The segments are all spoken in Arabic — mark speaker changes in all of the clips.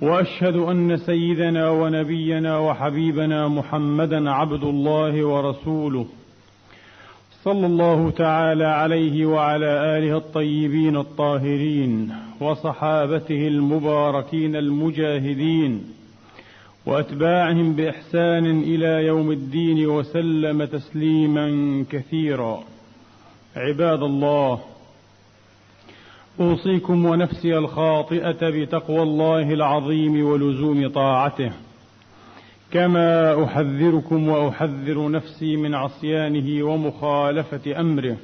Speaker 1: وأشهد أن سيدنا ونبينا وحبيبنا محمدا عبد الله ورسوله صلى الله تعالى عليه وعلى آله الطيبين الطاهرين وصحابته المباركين المجاهدين وأتباعهم بإحسان إلى يوم الدين وسلم تسليما كثيرا. عباد الله أوصيكم ونفسي الخاطئة بتقوى الله العظيم ولزوم طاعته. كما أحذركم وأحذر نفسي من عصيانه ومخالفة أمره.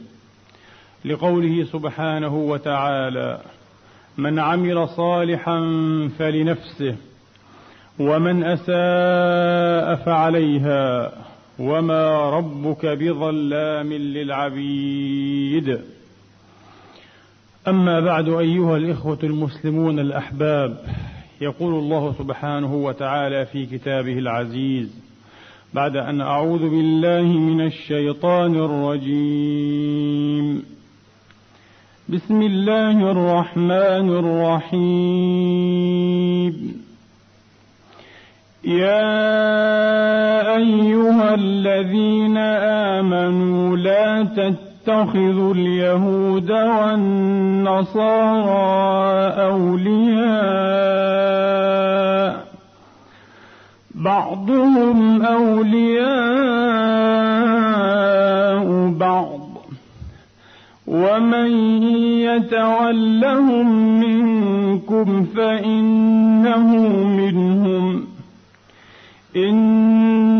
Speaker 1: لقوله سبحانه وتعالى من عمل صالحا فلنفسه ومن أساء فعليها وما ربك بظلام للعبيد. أما بعد أيها الإخوة المسلمون الأحباب يقول الله سبحانه وتعالى في كتابه العزيز بعد أن أعوذ بالله من الشيطان الرجيم. بسم الله الرحمن الرحيم. يا أيها الذين آمنوا لا تتخذوا اليهود والنصارى أولياء. بعضهم أولياء بعض. ومن يتولهم منكم فإنه منهم. إن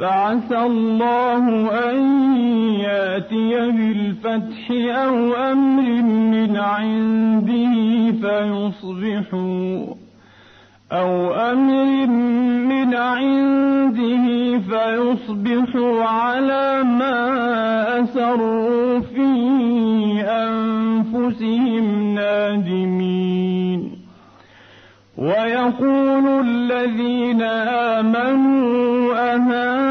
Speaker 1: فعسى الله أن يأتي بالفتح أو أمر من عنده فيصبحوا أو أمر من عنده فيصبحوا على ما أسروا في أنفسهم نادمين. ويقول الذين آمنوا أهؤلاء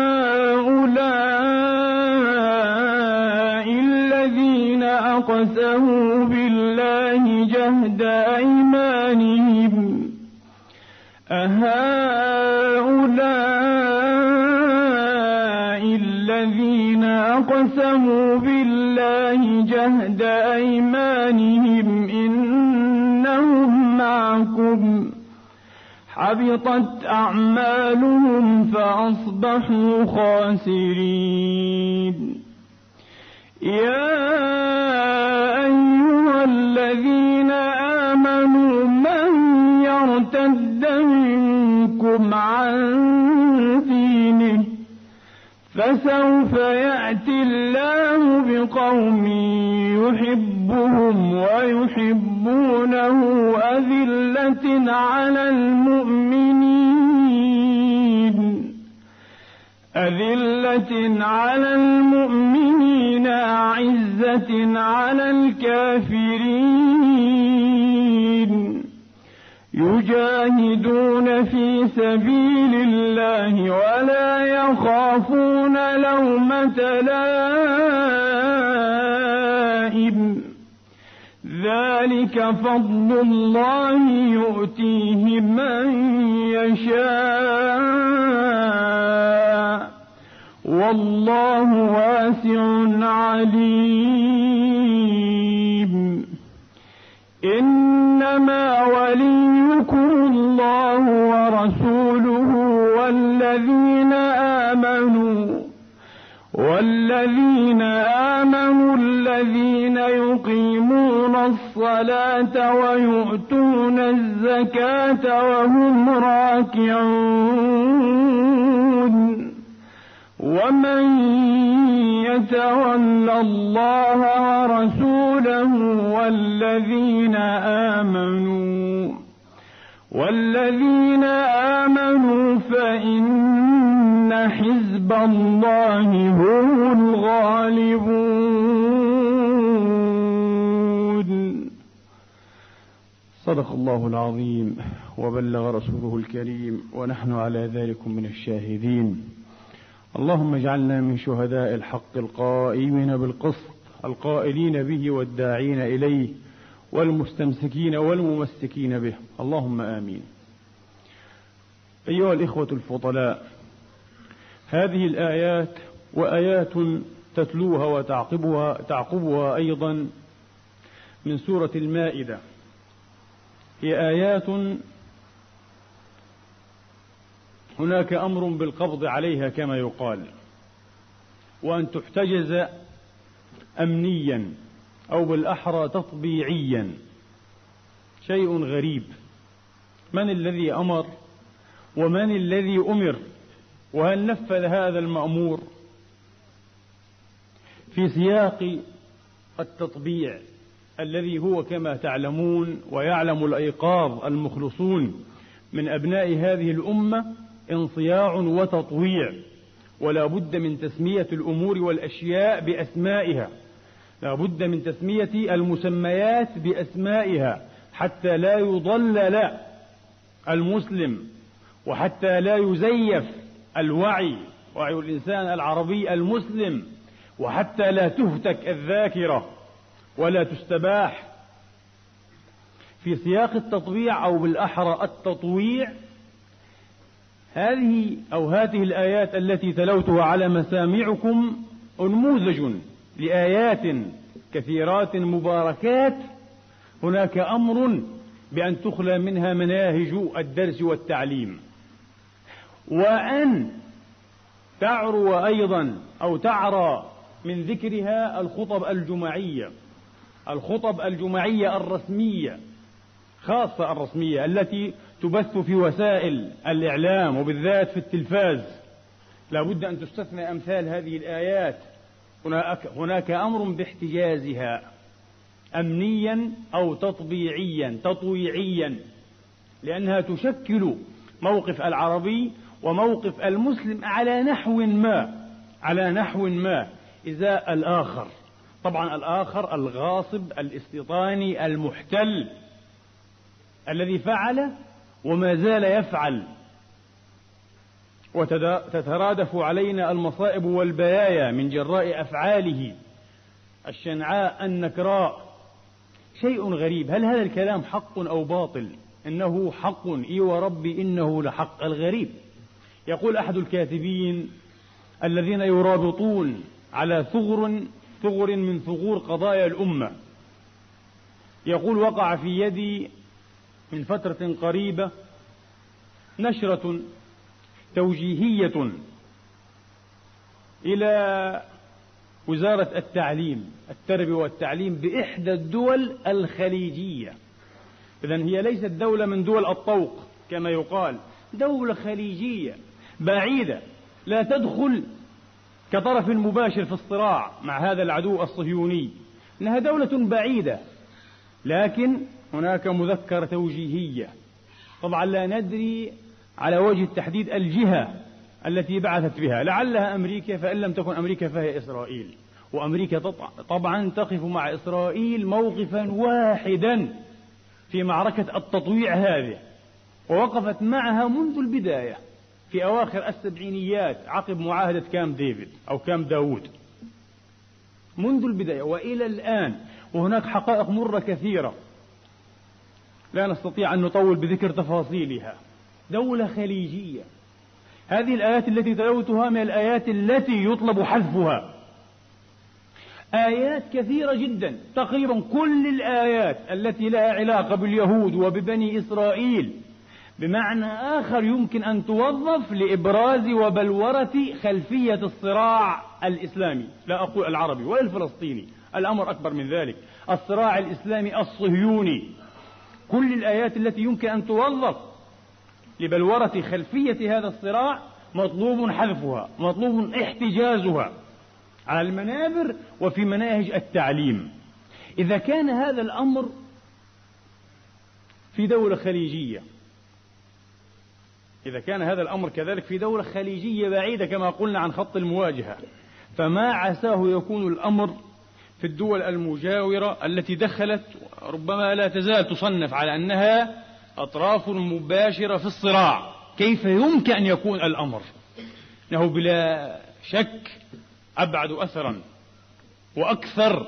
Speaker 1: أقسموا بالله جهد أيمانهم أهؤلاء الذين أقسموا بالله جهد أيمانهم إنهم معكم حبطت أعمالهم فأصبحوا خاسرين يا الذين آمنوا من يرتد منكم عن دينه فسوف يأتي الله بقوم يحبهم ويحبونه أذلة على المؤمنين. أذلة على المؤمنين أعزة على الكافرين. يجاهدون في سبيل الله ولا يخافون لومة لائم. ذلك فضل الله يؤتيه من يشاء. والله واسع عليم. إنما وليكم الله ورسوله والذين آمنوا والذين آمنوا الصلاة ويؤتون الزكاة وهم راكعون. ومن يتول الله ورسوله والذين آمنوا والذين آمنوا فإن حزب الله هم الغالبون.
Speaker 2: صدق الله العظيم وبلغ رسوله الكريم ونحن على ذلك من الشاهدين. اللهم اجعلنا من شهداء الحق القائمين بالقسط القائلين به والداعين إليه والمستمسكين والممسكين به. اللهم آمين. أيها الإخوة الفضلاء هذه الآيات وآيات تتلوها وتعقبها تعقبها أيضا من سورة المائدة. هي آيات هناك أمر بالقبض عليها كما يقال وأن تحتجز امنيا أو بالأحرى تطبيعيا. شيء غريب. من الذي أمر ومن الذي أمر؟ وهل نفذ هذا المأمور في سياق التطبيع؟ الذي هو كما تعلمون ويعلم الأيقاظ المخلصون من أبناء هذه الأمة انصياع وتطويع ولا بد من تسمية الأمور والأشياء بأسمائها لا بد من تسمية المسميات بأسمائها حتى لا يضلل المسلم وحتى لا يزيف الوعي وعي الإنسان العربي المسلم وحتى لا تهتك الذاكرة. ولا تستباح في سياق التطبيع أو بالأحرى التطويع. هذه أو هذه الآيات التي تلوتها على مسامعكم أنموذج لآيات كثيرات مباركات. هناك أمر بأن تخلى منها مناهج الدرس والتعليم وأن تعرو أيضا أو تعرى من ذكرها الخطب الجمعية. الخطب الجمعية الرسمية خاصة الرسمية التي تبث في وسائل الإعلام وبالذات في التلفاز. لا بد أن تستثنى أمثال هذه الآيات. هناك, أمر باحتجازها أمنيا أو تطبيعيا تطويعيا لأنها تشكل موقف العربي وموقف المسلم على نحو ما على نحو ما إزاء الآخر. طبعا الآخر الغاصب الاستيطاني المحتل الذي فعل وما زال يفعل. وتترادف علينا المصائب والبلايا من جراء أفعاله. الشنعاء النكراء. شيء غريب. هل هذا الكلام حق أو باطل؟ إنه حق. إي وربي إنه لحق. الغريب. يقول أحد الكاتبين الذين يرابطون على ثغر ثغر من ثغور قضايا الأمة. يقول وقع في يدي من فترة قريبة نشرة توجيهية إلى وزارة التعليم التربية والتعليم بإحدى الدول الخليجية. إذا هي ليست دولة من دول الطوق كما يقال دولة خليجية بعيدة لا تدخل كطرف مباشر في الصراع مع هذا العدو الصهيوني إنها دولة بعيدة لكن هناك مذكرة توجيهية. طبعا لا ندري على وجه التحديد الجهة التي بعثت بها لعلها أمريكا فإن لم تكن أمريكا فهي إسرائيل. وأمريكا طبعا تقف مع إسرائيل موقفا واحدا في معركة التطويع هذه ووقفت معها منذ البداية. في أواخر السبعينيات عقب معاهدة كام ديفيد أو كام داوود. منذ البداية وإلى الآن وهناك حقائق مرة كثيرة. لا نستطيع أن نطول بذكر تفاصيلها. دولة خليجية. هذه الآيات التي تلوتها من الآيات التي يطلب حذفها. آيات كثيرة جدا تقريبا كل الآيات التي لها علاقة باليهود وببني إسرائيل. بمعنى آخر يمكن أن توظف لإبراز وبلورة خلفية الصراع الإسلامي. لا أقول العربي ولا الفلسطيني الأمر أكبر من ذلك. الصراع الإسلامي الصهيوني. كل الآيات التي يمكن أن توظف لبلورة خلفية هذا الصراع مطلوب حذفها مطلوب احتجازها على المنابر وفي مناهج التعليم. إذا كان هذا الأمر في دولة خليجية إذا كان هذا الأمر كذلك في دولة خليجية بعيدة كما قلنا عن خط المواجهة. فما عساه يكون الأمر في الدول المجاورة التي دخلت ربما لا تزال تصنف على أنها أطراف مباشرة في الصراع. كيف يمكن أن يكون الأمر؟ إنه بلا شك أبعد أثرا وأكثر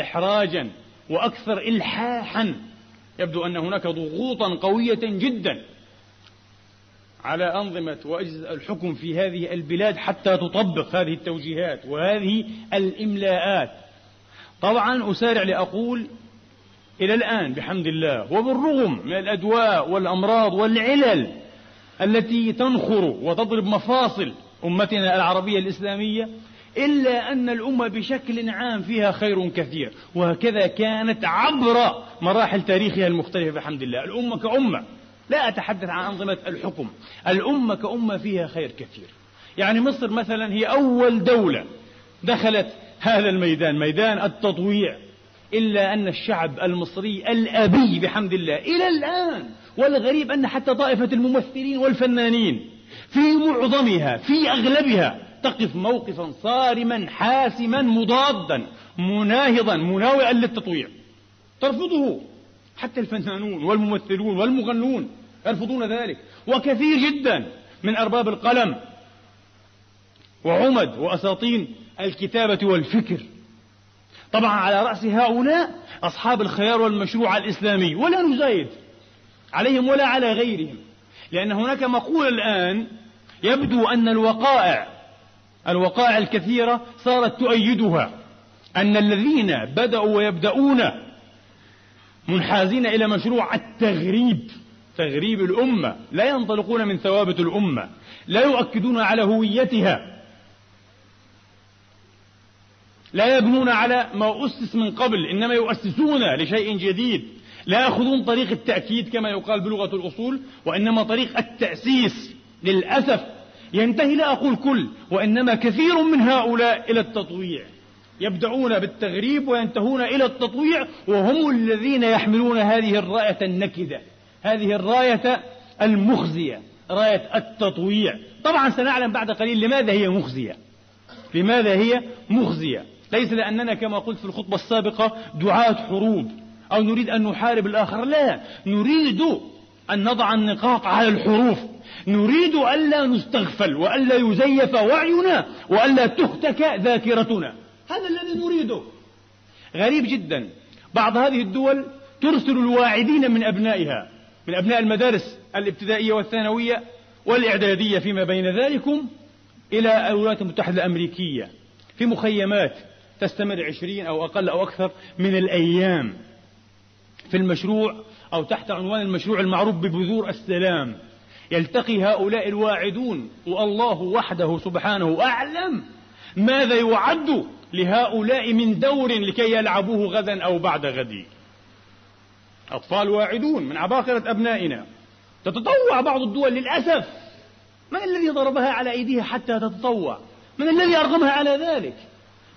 Speaker 2: إحراجا وأكثر إلحاحا. يبدو أن هناك ضغوطا قوية جدا. على أنظمة وأجهزة الحكم في هذه البلاد حتى تطبق هذه التوجيهات وهذه الإملاءات. طبعا أسارع لأقول إلى الآن بحمد الله وبالرغم من الأدواء والأمراض والعلل التي تنخر وتضرب مفاصل أمتنا العربية الإسلامية إلا أن الأمة بشكل عام فيها خير كثير. وهكذا كانت عبر مراحل تاريخها المختلفة بحمد الله. الأمة كأمة. لا أتحدث عن أنظمة الحكم. الأمة كأمة فيها خير كثير. يعني مصر مثلا هي أول دولة دخلت هذا الميدان ميدان التطويع إلا أن الشعب المصري الأبي بحمد الله إلى الآن والغريب أن حتى طائفة الممثلين والفنانين في معظمها في أغلبها تقف موقفا صارما حاسما مضادا مناهضا مناوئا للتطويع. ترفضه. حتى الفنانون والممثلون والمغنون يرفضون ذلك. وكثير جدا من أرباب القلم وعمد وأساطين الكتابة والفكر. طبعا على رأس هؤلاء أصحاب الخيار والمشروع الإسلامي ولا نزايد عليهم ولا على غيرهم لأن هناك مقولة الآن يبدو أن الوقائع الوقائع الكثيرة صارت تؤيدها أن الذين بدأوا ويبدأون منحازين إلى مشروع التغريب. تغريب الأمة. لا ينطلقون من ثوابت الأمة. لا يؤكدون على هويتها. لا يبنون على ما أسس من قبل إنما يؤسسون لشيء جديد. لا يأخذون طريق التأكيد كما يقال بلغة الأصول وإنما طريق التأسيس. للأسف ينتهي لا أقول كل وإنما كثير من هؤلاء إلى التطويع. يبدأون بالتغريب وينتهون إلى التطويع وهم الذين يحملون هذه الراية النكدة. هذه الراية المخزية راية التطويع. طبعا سنعلم بعد قليل لماذا هي مخزية. لماذا هي مخزية؟ ليس لأننا كما قلت في الخطبة السابقة دعاة حروب أو نريد أن نحارب الآخر. لا نريد أن نضع النقاط على الحروف. نريد ألا نستغفل وألا يزيف وعينا وألا تهتك ذاكرتنا. هذا الذي نريده. غريب جدا. بعض هذه الدول ترسل الواعدين من أبنائها من أبناء المدارس الابتدائية والثانوية والإعدادية فيما بين ذلكم إلى الولايات المتحدة الأمريكية في مخيمات تستمر عشرين أو أقل أو أكثر من الأيام. في المشروع أو تحت عنوان المشروع المعروف ببذور السلام يلتقي هؤلاء الواعدون والله وحده سبحانه أعلم ماذا يعد لهؤلاء من دور لكي يلعبوه غدا أو بعد غد أطفال واعدون من عباقرة أبنائنا. تتطوع بعض الدول للأسف. من الذي ضربها على أيديها حتى تتطوع؟ من الذي أرغمها على ذلك؟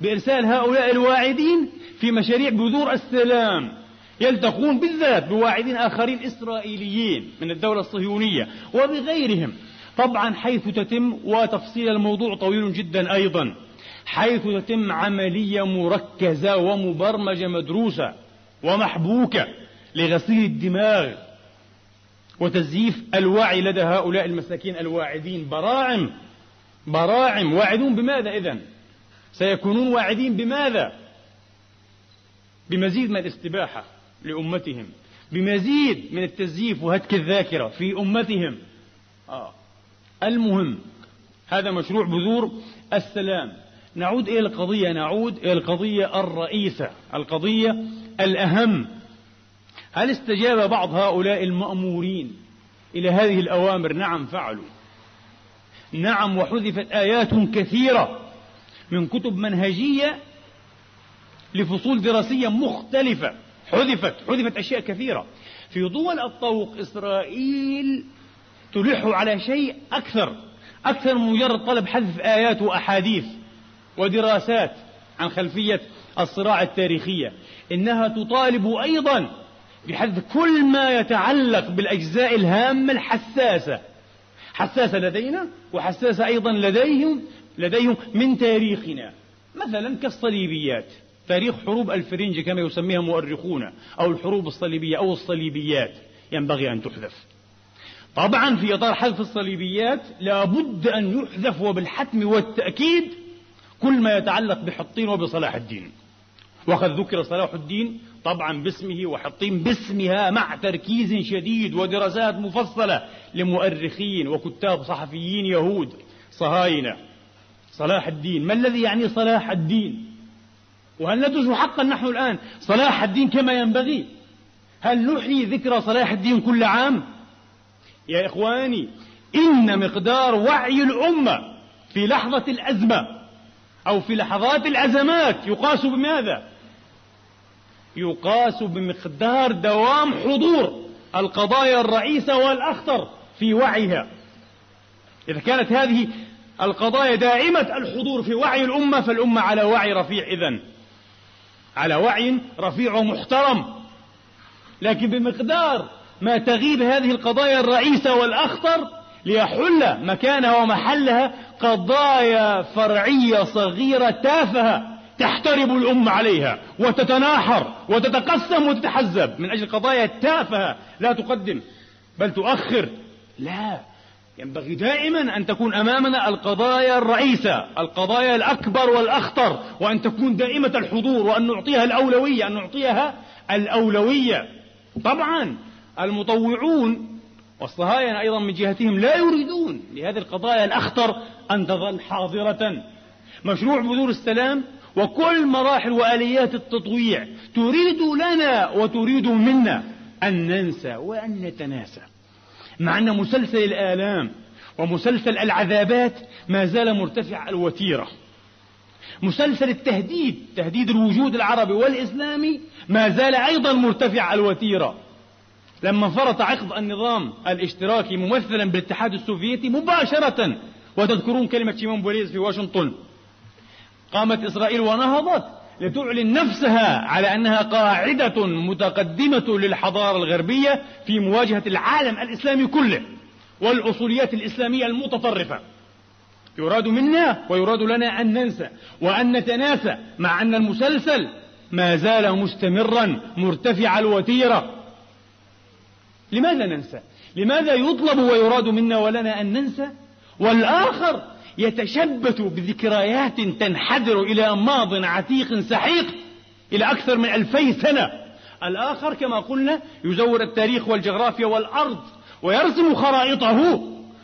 Speaker 2: بإرسال هؤلاء الواعدين في مشاريع بذور السلام. يلتقون بالذات بواعدين آخرين إسرائيليين من الدولة الصهيونية وبغيرهم. طبعا حيث تتم وتفصيل الموضوع طويل جدا أيضا. حيث تتم عملية مركزة ومبرمجة مدروسة ومحبوكة لغسيل الدماغ وتزييف الوعي لدى هؤلاء المساكين الواعدين. براعم براعم. واعدون بماذا إذن؟ سيكونون واعدين بماذا؟ بمزيد من الاستباحة لأمتهم بمزيد من التزييف وهتك الذاكرة في أمتهم. آه. المهم هذا مشروع بذور السلام. نعود إلى القضية نعود إلى القضية الرئيسة القضية الأهم. هل استجاب بعض هؤلاء المأمورين إلى هذه الأوامر؟ نعم فعلوا. نعم وحذفت آيات كثيرة من كتب منهجية لفصول دراسية مختلفة. حذفت حذفت أشياء كثيرة. في دول الطوق إسرائيل تلح على شيء أكثر أكثر من مجرد طلب حذف آيات وأحاديث. ودراسات عن خلفية الصراع التاريخية إنها تطالب أيضا بحذف كل ما يتعلق بالأجزاء الهامة الحساسة. حساسة لدينا وحساسة أيضا لديهم لديهم من تاريخنا. مثلا كالصليبيات. تاريخ حروب الفرنج كما يسميها مؤرخون أو الحروب الصليبية أو الصليبيات ينبغي أن تحذف. طبعا في إطار حذف الصليبيات لابد أن يحذف وبالحتم والتأكيد كل ما يتعلق بحطين وبصلاح الدين. وقد ذكر صلاح الدين طبعا باسمه وحطين باسمها مع تركيز شديد ودراسات مفصلة لمؤرخين وكتاب صحفيين يهود. صهاينة. صلاح الدين. ما الذي يعني صلاح الدين؟ وهل ندرس حقا نحن الآن صلاح الدين كما ينبغي؟ هل نحيي ذكرى صلاح الدين كل عام؟ يا إخواني إن مقدار وعي الأمة في لحظة الأزمة أو في لحظات الأزمات يقاس بماذا؟ يقاس بمقدار دوام حضور القضايا الرئيسة والأخطر في وعيها. إذا كانت هذه القضايا دائمة الحضور في وعي الأمة فالأمة على وعي رفيع. إذن على وعي رفيع ومحترم. لكن بمقدار ما تغيب هذه القضايا الرئيسة والأخطر ليحل مكانها ومحلها قضايا فرعية صغيرة تافهة تحترب الأمة عليها وتتناحر وتتقسم وتتحزب. من أجل قضايا تافهة لا تقدم بل تؤخر. لا ينبغي دائما أن تكون أمامنا القضايا الرئيسة القضايا الأكبر والأخطر وأن تكون دائمة الحضور وأن نعطيها الأولوية أن نعطيها الأولوية. طبعا المطوعون والصهاينة أيضا من جهتهم لا يريدون لهذه القضايا الأخطر أن تظل حاضرة. مشروع بذور السلام وكل مراحل وآليات التطويع تريد لنا وتريد منا أن ننسى وأن نتناسى. مع أن مسلسل الآلام ومسلسل العذابات ما زال مرتفع الوتيرة. مسلسل التهديد تهديد الوجود العربي والإسلامي ما زال أيضا مرتفع الوتيرة. لما فرط عقد النظام الاشتراكي ممثلا بالاتحاد السوفيتي مباشرة وتذكرون كلمة شيمون بوليز في واشنطن قامت إسرائيل ونهضت لتعلن نفسها على أنها قاعدة متقدمة للحضارة الغربية في مواجهة العالم الإسلامي كله والأصوليات الإسلامية المتطرفة. يراد منا ويراد لنا أن ننسى وأن نتناسى مع أن المسلسل ما زال مستمرا مرتفع الوتيرة. لماذا ننسى؟ لماذا يطلب ويراد منا ولنا أن ننسى؟ والآخر يتشبث بذكريات تنحدر إلى ماض عتيق سحيق إلى أكثر من ألفي سنة. الآخر كما قلنا يزور التاريخ والجغرافيا والأرض ويرسم خرائطه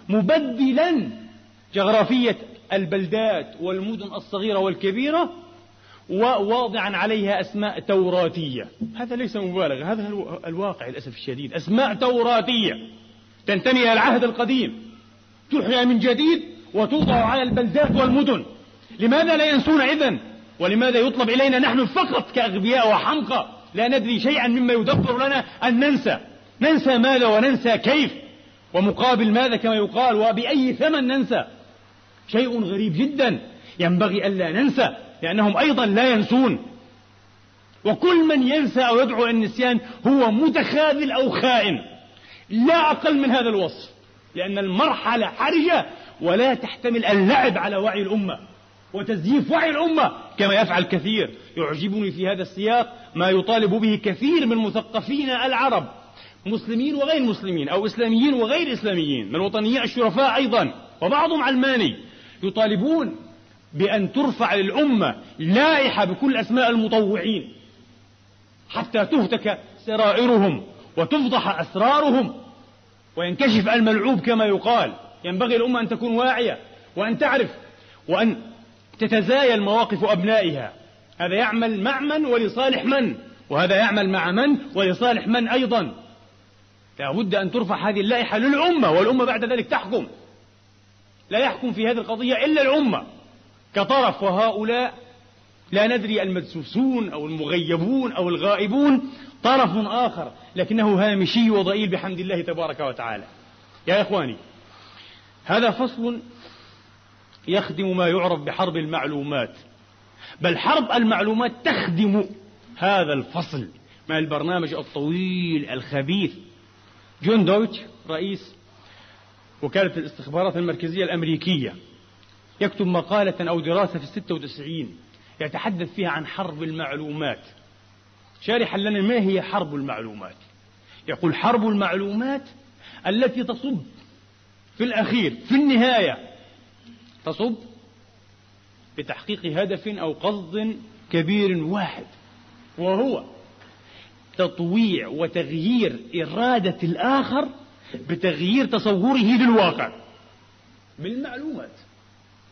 Speaker 2: مبدلا جغرافية البلدات والمدن الصغيرة والكبيرة وواضعا عليها أسماء توراتية. هذا ليس مبالغة هذا الواقع للأسف الشديد. أسماء توراتية. تنتمي إلى العهد القديم. تحيا من جديد وتوضع على البلدات والمدن. لماذا لا ينسون إذن؟ ولماذا يطلب إلينا نحن فقط كأغبياء وحمقى؟ لا ندري شيئا مما يدبر لنا أن ننسى. ننسى ماذا وننسى كيف؟ ومقابل ماذا كما يقال؟ وبأي ثمن ننسى؟ شيء غريب جدا. ينبغي ألا ننسى. لأنهم أيضا لا ينسون. وكل من ينسى أو يدعو النسيان هو متخاذل أو خائن. لا أقل من هذا الوصف لأن المرحلة حرجة ولا تحتمل اللعب على وعي الأمة وتزييف وعي الأمة كما يفعل كثير. يعجبني في هذا السياق ما يطالب به كثير من مثقفين العرب مسلمين وغير مسلمين أو إسلاميين وغير إسلاميين من الوطنيين الشرفاء أيضا وبعضهم علماني يطالبون بأن ترفع للأمة لائحة بكل أسماء المطوعين حتى تهتك سرائرهم وتفضح أسرارهم وينكشف الملعوب كما يقال. ينبغي الأمة أن تكون واعية وأن تعرف وأن تتزايل مواقف أبنائها. هذا يعمل مع من ولصالح من؟ وهذا يعمل مع من ولصالح من أيضا؟ لابد أن ترفع هذه اللائحة للأمة والأمة بعد ذلك تحكم. لا يحكم في هذه القضية إلا الأمة. كطرف وهؤلاء لا ندري المدسوسون أو المغيبون أو الغائبون طرف آخر لكنه هامشي وضئيل بحمد الله تبارك وتعالى. يا إخواني هذا فصل يخدم ما يعرف بحرب المعلومات بل حرب المعلومات تخدم هذا الفصل من البرنامج الطويل الخبيث. جون دويتش رئيس وكالة الاستخبارات المركزية الأمريكية. يكتب مقالة أو دراسة في الستة وتسعين يتحدث فيها عن حرب المعلومات. شارحا لنا ما هي حرب المعلومات. يقول حرب المعلومات التي تصب في الأخير في النهاية تصب بتحقيق هدف أو قصد كبير واحد وهو تطويع وتغيير إرادة الآخر بتغيير تصوره للواقع بالمعلومات.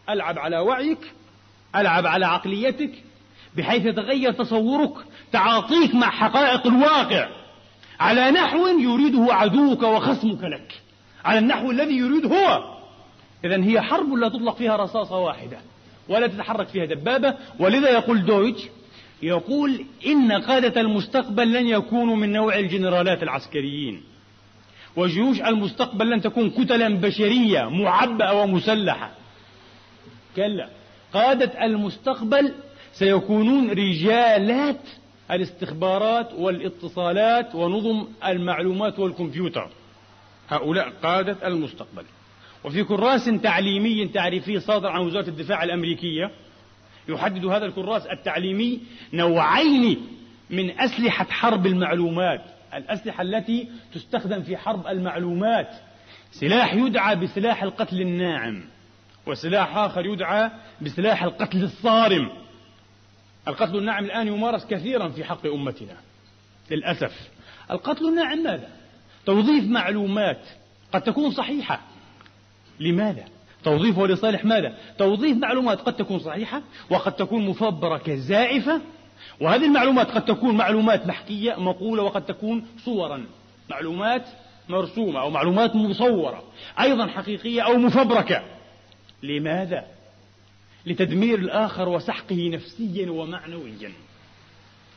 Speaker 2: ألعب على وعيك ألعب على عقليتك بحيث يتغير تصورك تعاطيك مع حقائق الواقع. على نحو يريده عدوك وخصمك لك. على النحو الذي يريد هو. إذا هي حرب لا تطلق فيها رصاصة واحدة ولا تتحرك فيها دبابة. ولذا يقول دويتش يقول إن قادة المستقبل لن يكونوا من نوع الجنرالات العسكريين. وجيوش المستقبل لن تكون كتلا بشرية معبأة ومسلحة. كلا. قادة المستقبل سيكونون رجالات الاستخبارات والاتصالات ونظم المعلومات والكمبيوتر. هؤلاء قادة المستقبل. وفي كراس تعليمي تعريفي صادر عن وزارة الدفاع الأمريكية يحدد هذا الكراس التعليمي نوعين من أسلحة حرب المعلومات. الأسلحة التي تستخدم في حرب المعلومات. سلاح يدعى بسلاح القتل الناعم. وسلاح آخر يدعى بسلاح القتل الصارم. القتل الناعم الآن يمارس كثيرا في حق أمتنا. للأسف. القتل الناعم ماذا؟ توظيف معلومات قد تكون صحيحة. لماذا؟ توظيفه لصالح ماذا؟ توظيف معلومات قد تكون صحيحة وقد تكون مفبركة زائفة. وهذه المعلومات قد تكون معلومات محكية مقولة وقد تكون صورا. معلومات مرسومة أو معلومات مصورة أيضا حقيقية أو مفبركة. لماذا؟ لتدمير الآخر وسحقه نفسيا ومعنويا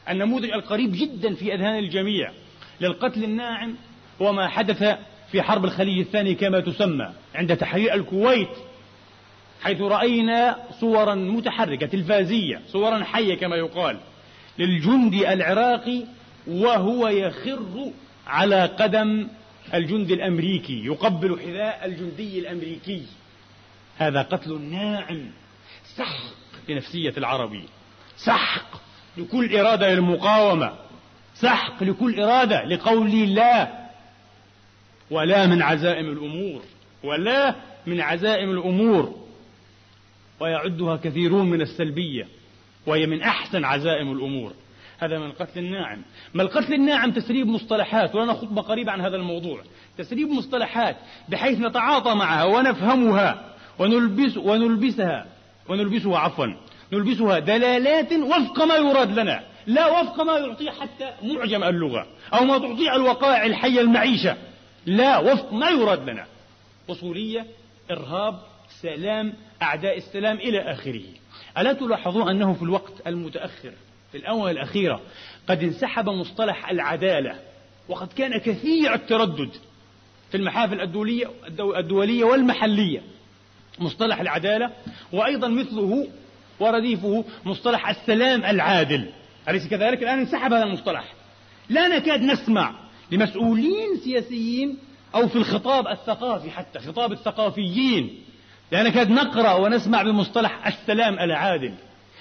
Speaker 2: النموذج القريب جدا في أذهان الجميع للقتل الناعم هو ما حدث في حرب الخليج الثاني كما تسمى عند تحرير الكويت حيث رأينا صورا متحركة تلفازية صورا حية كما يقال للجندي العراقي وهو يخر على قدم الجندي الأمريكي يقبل حذاء الجندي الأمريكي هذا قتل ناعم. سحق لنفسية العربي سحق لكل إرادة للمقاومة. سحق لكل إرادة لقول لا. ولا من عزائم الأمور. ولا من عزائم الأمور. ويعدها كثيرون من السلبية. وهي من أحسن عزائم الأمور. هذا من القتل الناعم. ما القتل الناعم تسريب مصطلحات. ولنا خطبة قريبة عن هذا الموضوع. تسريب مصطلحات بحيث نتعاطى معها ونفهمها. ونلبس ونلبسها ونلبسها عفوا. نلبسها دلالات وفق ما يراد لنا. لا وفق ما يعطيه حتى معجم اللغة أو ما تعطيه الوقائع الحية المعيشة. لا وفق ما يراد لنا. وصولية إرهاب سلام أعداء السلام إلى آخره. ألا تلاحظون أنه في الوقت المتأخر في الآونة الأخيرة قد انسحب مصطلح العدالة. وقد كان كثير التردد في المحافل الدولية, الدولية والمحلية. مصطلح العدالة وأيضا مثله ورديفه مصطلح السلام العادل. أليس كذلك؟ الآن انسحب هذا المصطلح. لا نكاد نسمع لمسؤولين سياسيين أو في الخطاب الثقافي حتى خطاب الثقافيين. لا نكاد نقرأ ونسمع بمصطلح السلام العادل.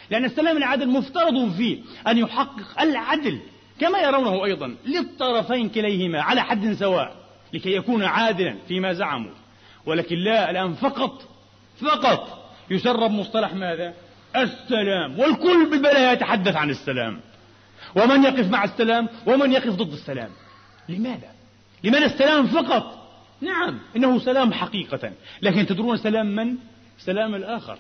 Speaker 2: لأن السلام العادل مفترض فيه أن يحقق العدل كما يرونه أيضا للطرفين كليهما على حد سواء لكي يكون عادلا فيما زعموا. ولكن لا الآن فقط فقط يسرب مصطلح ماذا؟ السلام. والكل بالبلاء يتحدث عن السلام. ومن يقف مع السلام؟ ومن يقف ضد السلام. لماذا؟ لماذا السلام فقط؟ نعم إنه سلام حقيقة. لكن تدرون سلام من؟ سلام الآخر.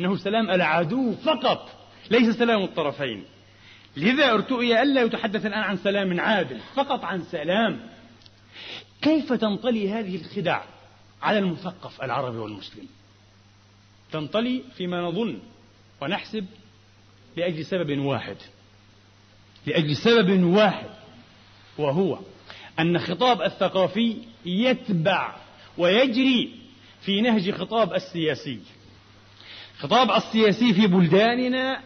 Speaker 2: إنه سلام العدو فقط ليس سلام الطرفين. لذا ارتؤي ألا يتحدث الآن عن سلام عادل فقط عن سلام. كيف تنطلي هذه الخدع على المثقف العربي والمسلم؟ تنطلي فيما نظن ونحسب لأجل سبب واحد. لأجل سبب واحد وهو أن خطاب الثقافي يتبع ويجري في نهج خطاب السياسي. خطاب السياسي في بلداننا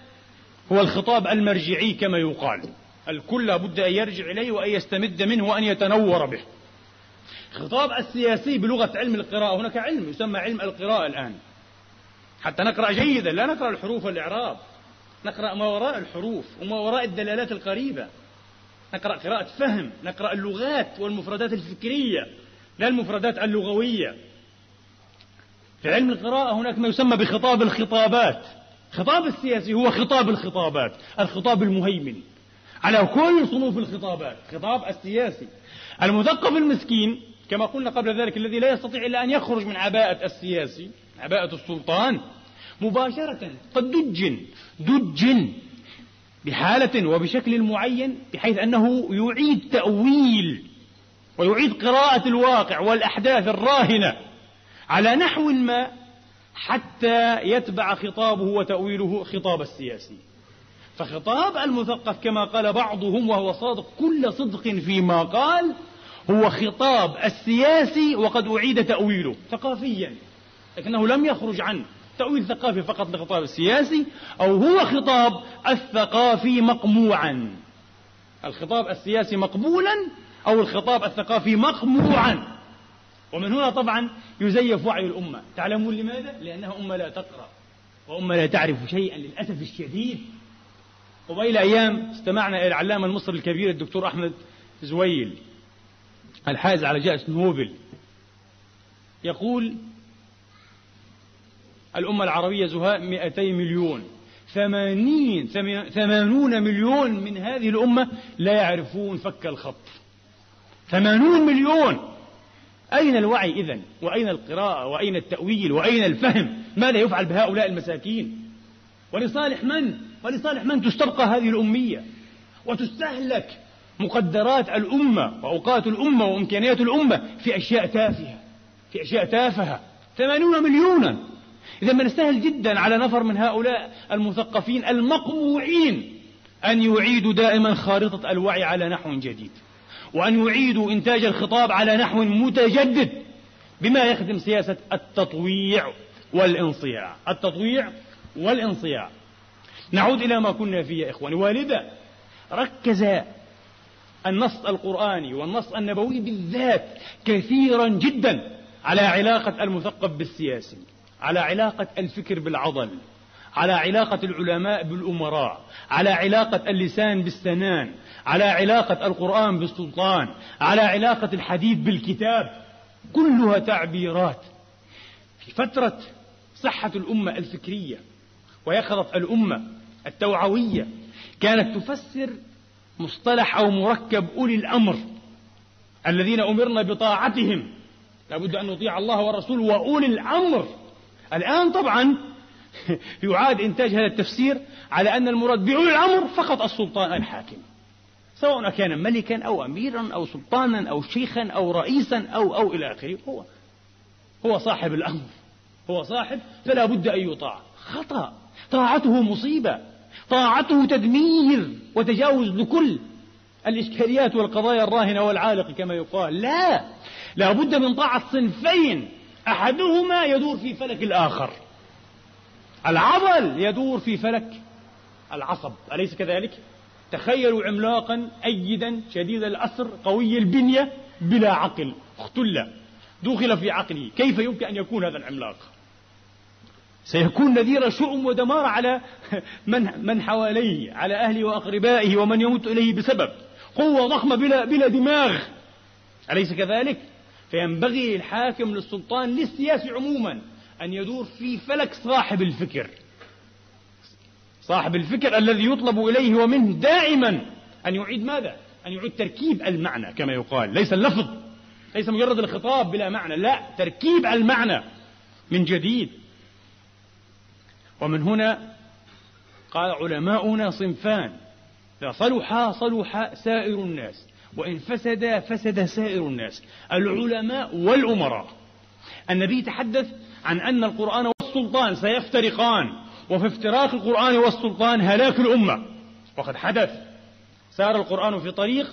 Speaker 2: هو الخطاب المرجعي كما يقال. الكل لابد أن يرجع إليه وأن يستمد منه وأن يتنور به. خطاب السياسي بلغة علم القراءة. هناك علم يسمى علم القراءة الآن. حتى نقرأ جيدا لا نقرأ الحروف والإعراب. نقرأ ما وراء الحروف وما وراء الدلالات القريبة. نقرأ قراءة فهم نقرأ اللغات والمفردات الفكرية لا المفردات اللغوية. في علم القراءة هناك ما يسمى بخطاب الخطابات. خطاب السياسي هو خطاب الخطابات الخطاب المهيمن على كل صنوف الخطابات خطاب السياسي. المثقف المسكين كما قلنا قبل ذلك الذي لا يستطيع إلا أن يخرج من عباءة السياسي عباءة السلطان مباشرة قد دج دج بحالة وبشكل معين بحيث أنه يعيد تأويل ويعيد قراءة الواقع والأحداث الراهنة على نحو ما حتى يتبع خطابه وتأويله خطاب السياسي. فخطاب المثقف كما قال بعضهم وهو صادق كل صدق فيما قال هو خطاب السياسي وقد أعيد تأويله ثقافيا لكنه لم يخرج عن تأويل ثقافي فقط لخطاب السياسي أو هو خطاب الثقافي مقموعا. الخطاب السياسي مقبولا أو الخطاب الثقافي مقموعا. ومن هنا طبعا يزيف وعي الأمة. تعلمون لماذا؟ لأنها أمة لا تقرأ وأمة لا تعرف شيئا للأسف الشديد. قبيل أيام استمعنا إلى العلامة المصري الكبير الدكتور أحمد زويل الحائز على جائزة نوبل. يقول الأمة العربية زهاء 200 مليون. ثمانين ثمانون مليون من هذه الأمة لا يعرفون فك الخط. ثمانون مليون. أين الوعي إذن؟ وأين القراءة؟ وأين التأويل؟ وأين الفهم؟ ماذا يفعل بهؤلاء المساكين؟ ولصالح من؟ ولصالح من تستبقى هذه الأمية؟ وتستهلك مقدرات الأمة وأوقات الأمة وإمكانيات الأمة في أشياء تافهة في أشياء تافهة. ثمانون مليونا. إذا ما نستاهل جدا على نفر من هؤلاء المثقفين المقموعين أن يعيدوا دائما خارطة الوعي على نحو جديد وأن يعيدوا إنتاج الخطاب على نحو متجدد بما يخدم سياسة التطويع والانصياع. التطويع والانصياع. نعود إلى ما كنا فيه يا إخواني. والذا ركز النص القرآني والنص النبوي بالذات كثيرا جدا على علاقة المثقف بالسياسي. على علاقة الفكر بالعضل على علاقة العلماء بالأمراء على علاقة اللسان بالسنان على علاقة القرآن بالسلطان على علاقة الحديث بالكتاب كلها تعبيرات. في فترة صحة الأمة الفكرية ويقظة الأمة التوعوية كانت تفسر مصطلح أو مركب أولي الأمر الذين أمرنا بطاعتهم. لابد أن نطيع الله والرسول وأولي الأمر. الآن طبعا يعاد إنتاج هذا التفسير على أن المراد بأولي الأمر فقط السلطان الحاكم. سواء كان ملكا أو أميرا أو سلطانا أو شيخا أو رئيسا أو أو إلى آخره. هو هو صاحب الأمر. هو صاحب فلا بد أن يطاع. خطأ. طاعته مصيبة. طاعته تدمير وتجاوز لكل الإشكاليات والقضايا الراهنة والعالقة كما يقال. لا. لا بد من طاعة صنفين. أحدهما يدور في فلك الآخر. العضل يدور في فلك العصب. أليس كذلك؟ تخيلوا عملاقا أيدا شديد الأسر قوي البنية بلا عقل. اختل. دخل في عقله. كيف يمكن أن يكون هذا العملاق؟ سيكون نذير شؤم ودمار على من من حواليه على أهله وأقربائه ومن يموت إليه بسبب. قوة ضخمة بلا بلا دماغ. أليس كذلك؟ فينبغي للحاكم للسلطان للسياسي عموما أن يدور في فلك صاحب الفكر. صاحب الفكر الذي يطلب إليه ومنه دائما أن يعيد ماذا؟ أن يعيد تركيب المعنى كما يقال. ليس اللفظ ليس مجرد الخطاب بلا معنى لا تركيب المعنى من جديد. ومن هنا قال علماؤنا صنفان إذا صلحا صلح سائر الناس. وإن فسد فسد سائر الناس العلماء والأمراء. النبي تحدث عن أن القرآن والسلطان سيفترقان وفي افتراق القرآن والسلطان هلاك الأمة. وقد حدث سار القرآن في طريق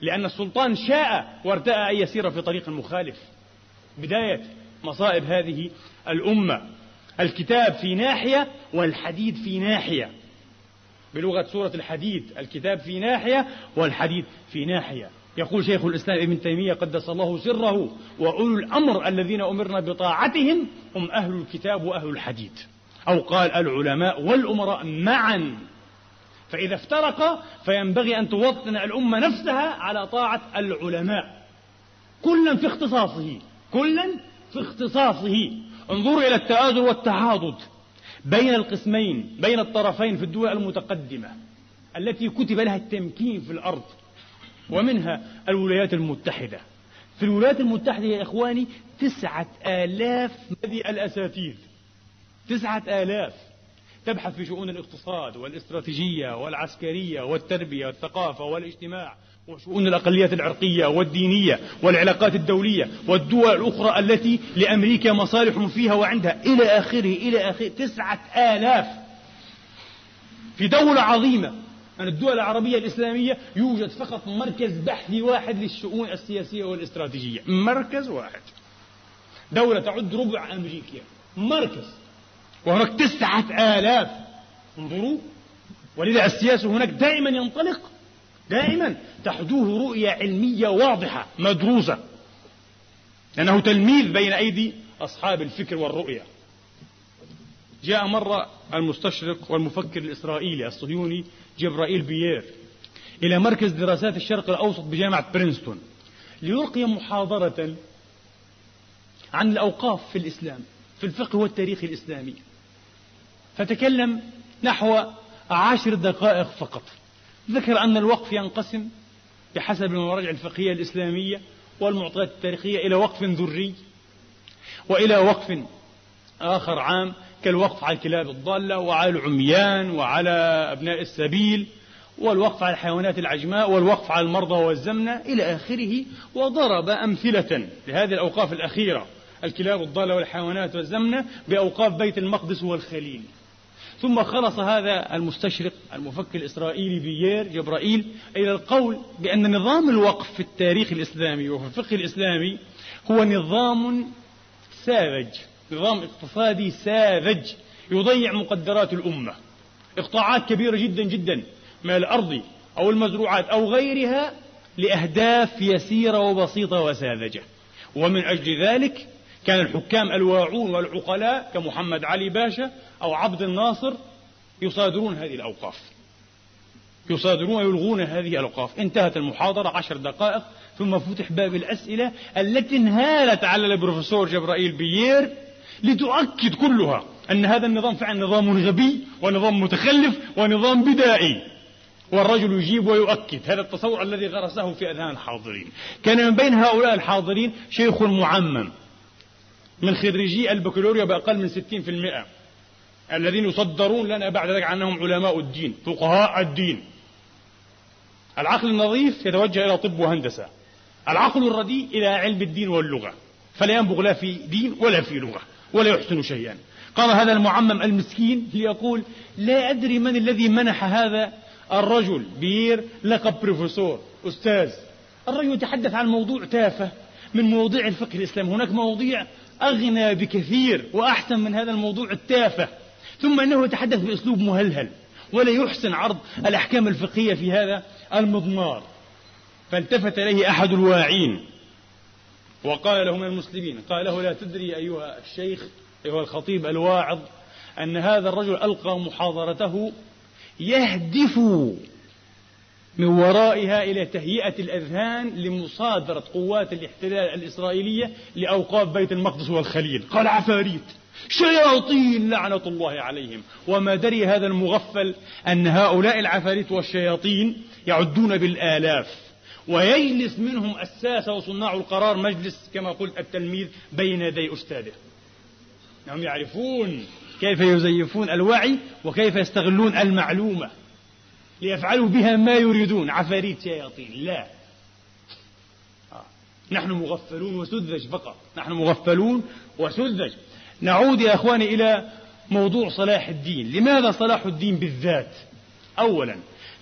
Speaker 2: لأن السلطان شاء وارتأى أن يسير في طريق مخالف. بداية مصائب هذه الأمة. الكتاب في ناحية والحديد في ناحية. بلغة سورة الحديد. الكتاب في ناحية والحديد في ناحية. يقول شيخ الإسلام ابن تيمية قدس الله سره وأولو الأمر الذين أمرنا بطاعتهم هم أهل الكتاب وأهل الحديد. أو قال العلماء والأمراء معا. فإذا افترقا فينبغي أن توطن الأمة نفسها على طاعة العلماء. كلا في اختصاصه. كلا في اختصاصه. انظروا إلى التآزر والتعاضد. بين القسمين بين الطرفين في الدول المتقدمة التي كتب لها التمكين في الأرض ومنها الولايات المتحدة. في الولايات المتحدة يا إخواني تسعة آلاف الأساتيذ تسعة آلاف. تبحث في شؤون الاقتصاد والاستراتيجية والعسكرية والتربية والثقافة والاجتماع. وشؤون الأقليات العرقية والدينية والعلاقات الدولية والدول الأخرى التي لأمريكا مصالح فيها وعندها. إلى آخره إلى آخره. تسعة آلاف. في دولة عظيمة من الدول العربية الإسلامية يوجد فقط مركز بحثي واحد للشؤون السياسية والاستراتيجية. مركز واحد. دولة تعد ربع أمريكا. مركز. وهناك تسعة آلاف. انظروا. ولذا السياسة هناك دائما ينطلق دائما تحدوه رؤية علمية واضحة مدروسة. لأنه تلميذ بين أيدي أصحاب الفكر والرؤية. جاء مرة المستشرق والمفكر الإسرائيلي الصهيوني جبرائيل بيير إلى مركز دراسات الشرق الأوسط بجامعة برينستون ليلقي محاضرة عن الأوقاف في الإسلام في الفقه والتاريخ الإسلامي. فتكلم نحو عشر دقائق فقط. ذكر أن الوقف ينقسم بحسب المراجع الفقهية الإسلامية والمعطيات التاريخية إلى وقف ذري وإلى وقف آخر عام كالوقف على الكلاب الضالة وعلى العميان وعلى أبناء السبيل والوقف على الحيوانات العجماء والوقف على المرضى والزمنة إلى آخره وضرب أمثلة لهذه الأوقاف الأخيرة الكلاب الضالة والحيوانات والزمنة بأوقاف بيت المقدس والخليل. ثم خلص هذا المستشرق المفكر الإسرائيلي بيير جبرائيل إلى القول بأن نظام الوقف في التاريخ الإسلامي وفي الفقه الإسلامي هو نظام ساذج نظام اقتصادي ساذج يضيع مقدرات الأمة. إقطاعات كبيرة جدا جدا من الأرض أو المزروعات أو غيرها لأهداف يسيرة وبسيطة وساذجة. ومن أجل ذلك كان الحكام الواعون والعقلاء كمحمد علي باشا أو عبد الناصر يصادرون هذه الأوقاف. يصادرون ويلغون هذه الأوقاف. انتهت المحاضرة عشر دقائق ثم فتح باب الأسئلة التي انهالت على البروفيسور جبرائيل بيير لتؤكد كلها أن هذا النظام فعلا نظام غبي ونظام متخلف ونظام بدائي. والرجل يجيب ويؤكد. هذا التصور الذي غرسه في أذهان الحاضرين كان من بين هؤلاء الحاضرين شيخ معمم. من خريجي البكالوريا بأقل من 60% الذين يصدرون لنا بعد ذلك عنهم علماء الدين فقهاء الدين. العقل النظيف يتوجه إلى طب وهندسة. العقل الرديء إلى علم الدين واللغة. فلا ينبغ لا في دين ولا في لغة ولا يحسن شيئا. قام هذا المعمم المسكين ليقول لا أدري من الذي منح هذا الرجل. بير لقب بروفيسور أستاذ. الرجل يتحدث عن موضوع تافه من مواضيع الفقه الإسلامي. هناك مواضيع أغنى بكثير وأحسن من هذا الموضوع التافه ثم أنه يتحدث بأسلوب مهلهل ولا يحسن عرض الأحكام الفقهية في هذا المضمار. فالتفت إليه أحد الواعين وقال له من المسلمين قال له لا تدري أيها الشيخ أيها الخطيب الواعظ أن هذا الرجل ألقى محاضرته يهدف من ورائها إلى تهيئة الأذهان لمصادرة قوات الاحتلال الإسرائيلية لأوقاف بيت المقدس والخليل. قال عفاريت شياطين لعنة الله عليهم. وما دري هذا المغفل أن هؤلاء العفاريت والشياطين يعدون بالآلاف. ويجلس منهم الساسة وصناع القرار مجلس كما قلت التلميذ بين يدي أستاذه. هم يعرفون كيف يزيفون الوعي وكيف يستغلون المعلومة. ليفعلوا بها ما يريدون. عفاريت شياطين لا. نحن مغفلون وسذج فقط. نحن مغفلون وسذج. نعود يا أخواني إلى موضوع صلاح الدين. لماذا صلاح الدين بالذات؟ أولا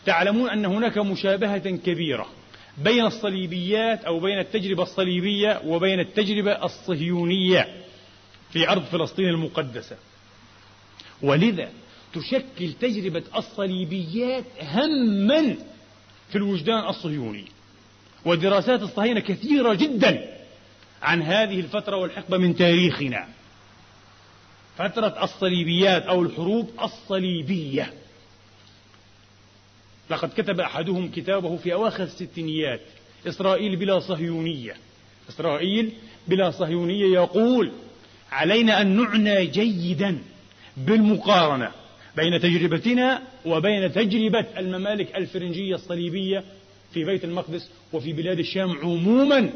Speaker 2: تعلمون أن هناك مشابهة كبيرة بين الصليبيات أو بين التجربة الصليبية وبين التجربة الصهيونية في أرض فلسطين المقدسة. ولذا تشكل تجربة الصليبيات هما في الوجدان الصهيوني. ودراسات الصهاينة كثيرة جدا عن هذه الفترة والحقبة من تاريخنا. فترة الصليبيات أو الحروب الصليبية. لقد كتب أحدهم كتابه في أواخر الستينيات إسرائيل بلا صهيونية. إسرائيل بلا صهيونية يقول علينا أن نعنى جيدا بالمقارنة. بين تجربتنا وبين تجربة الممالك الفرنجية الصليبية في بيت المقدس وفي بلاد الشام عموما.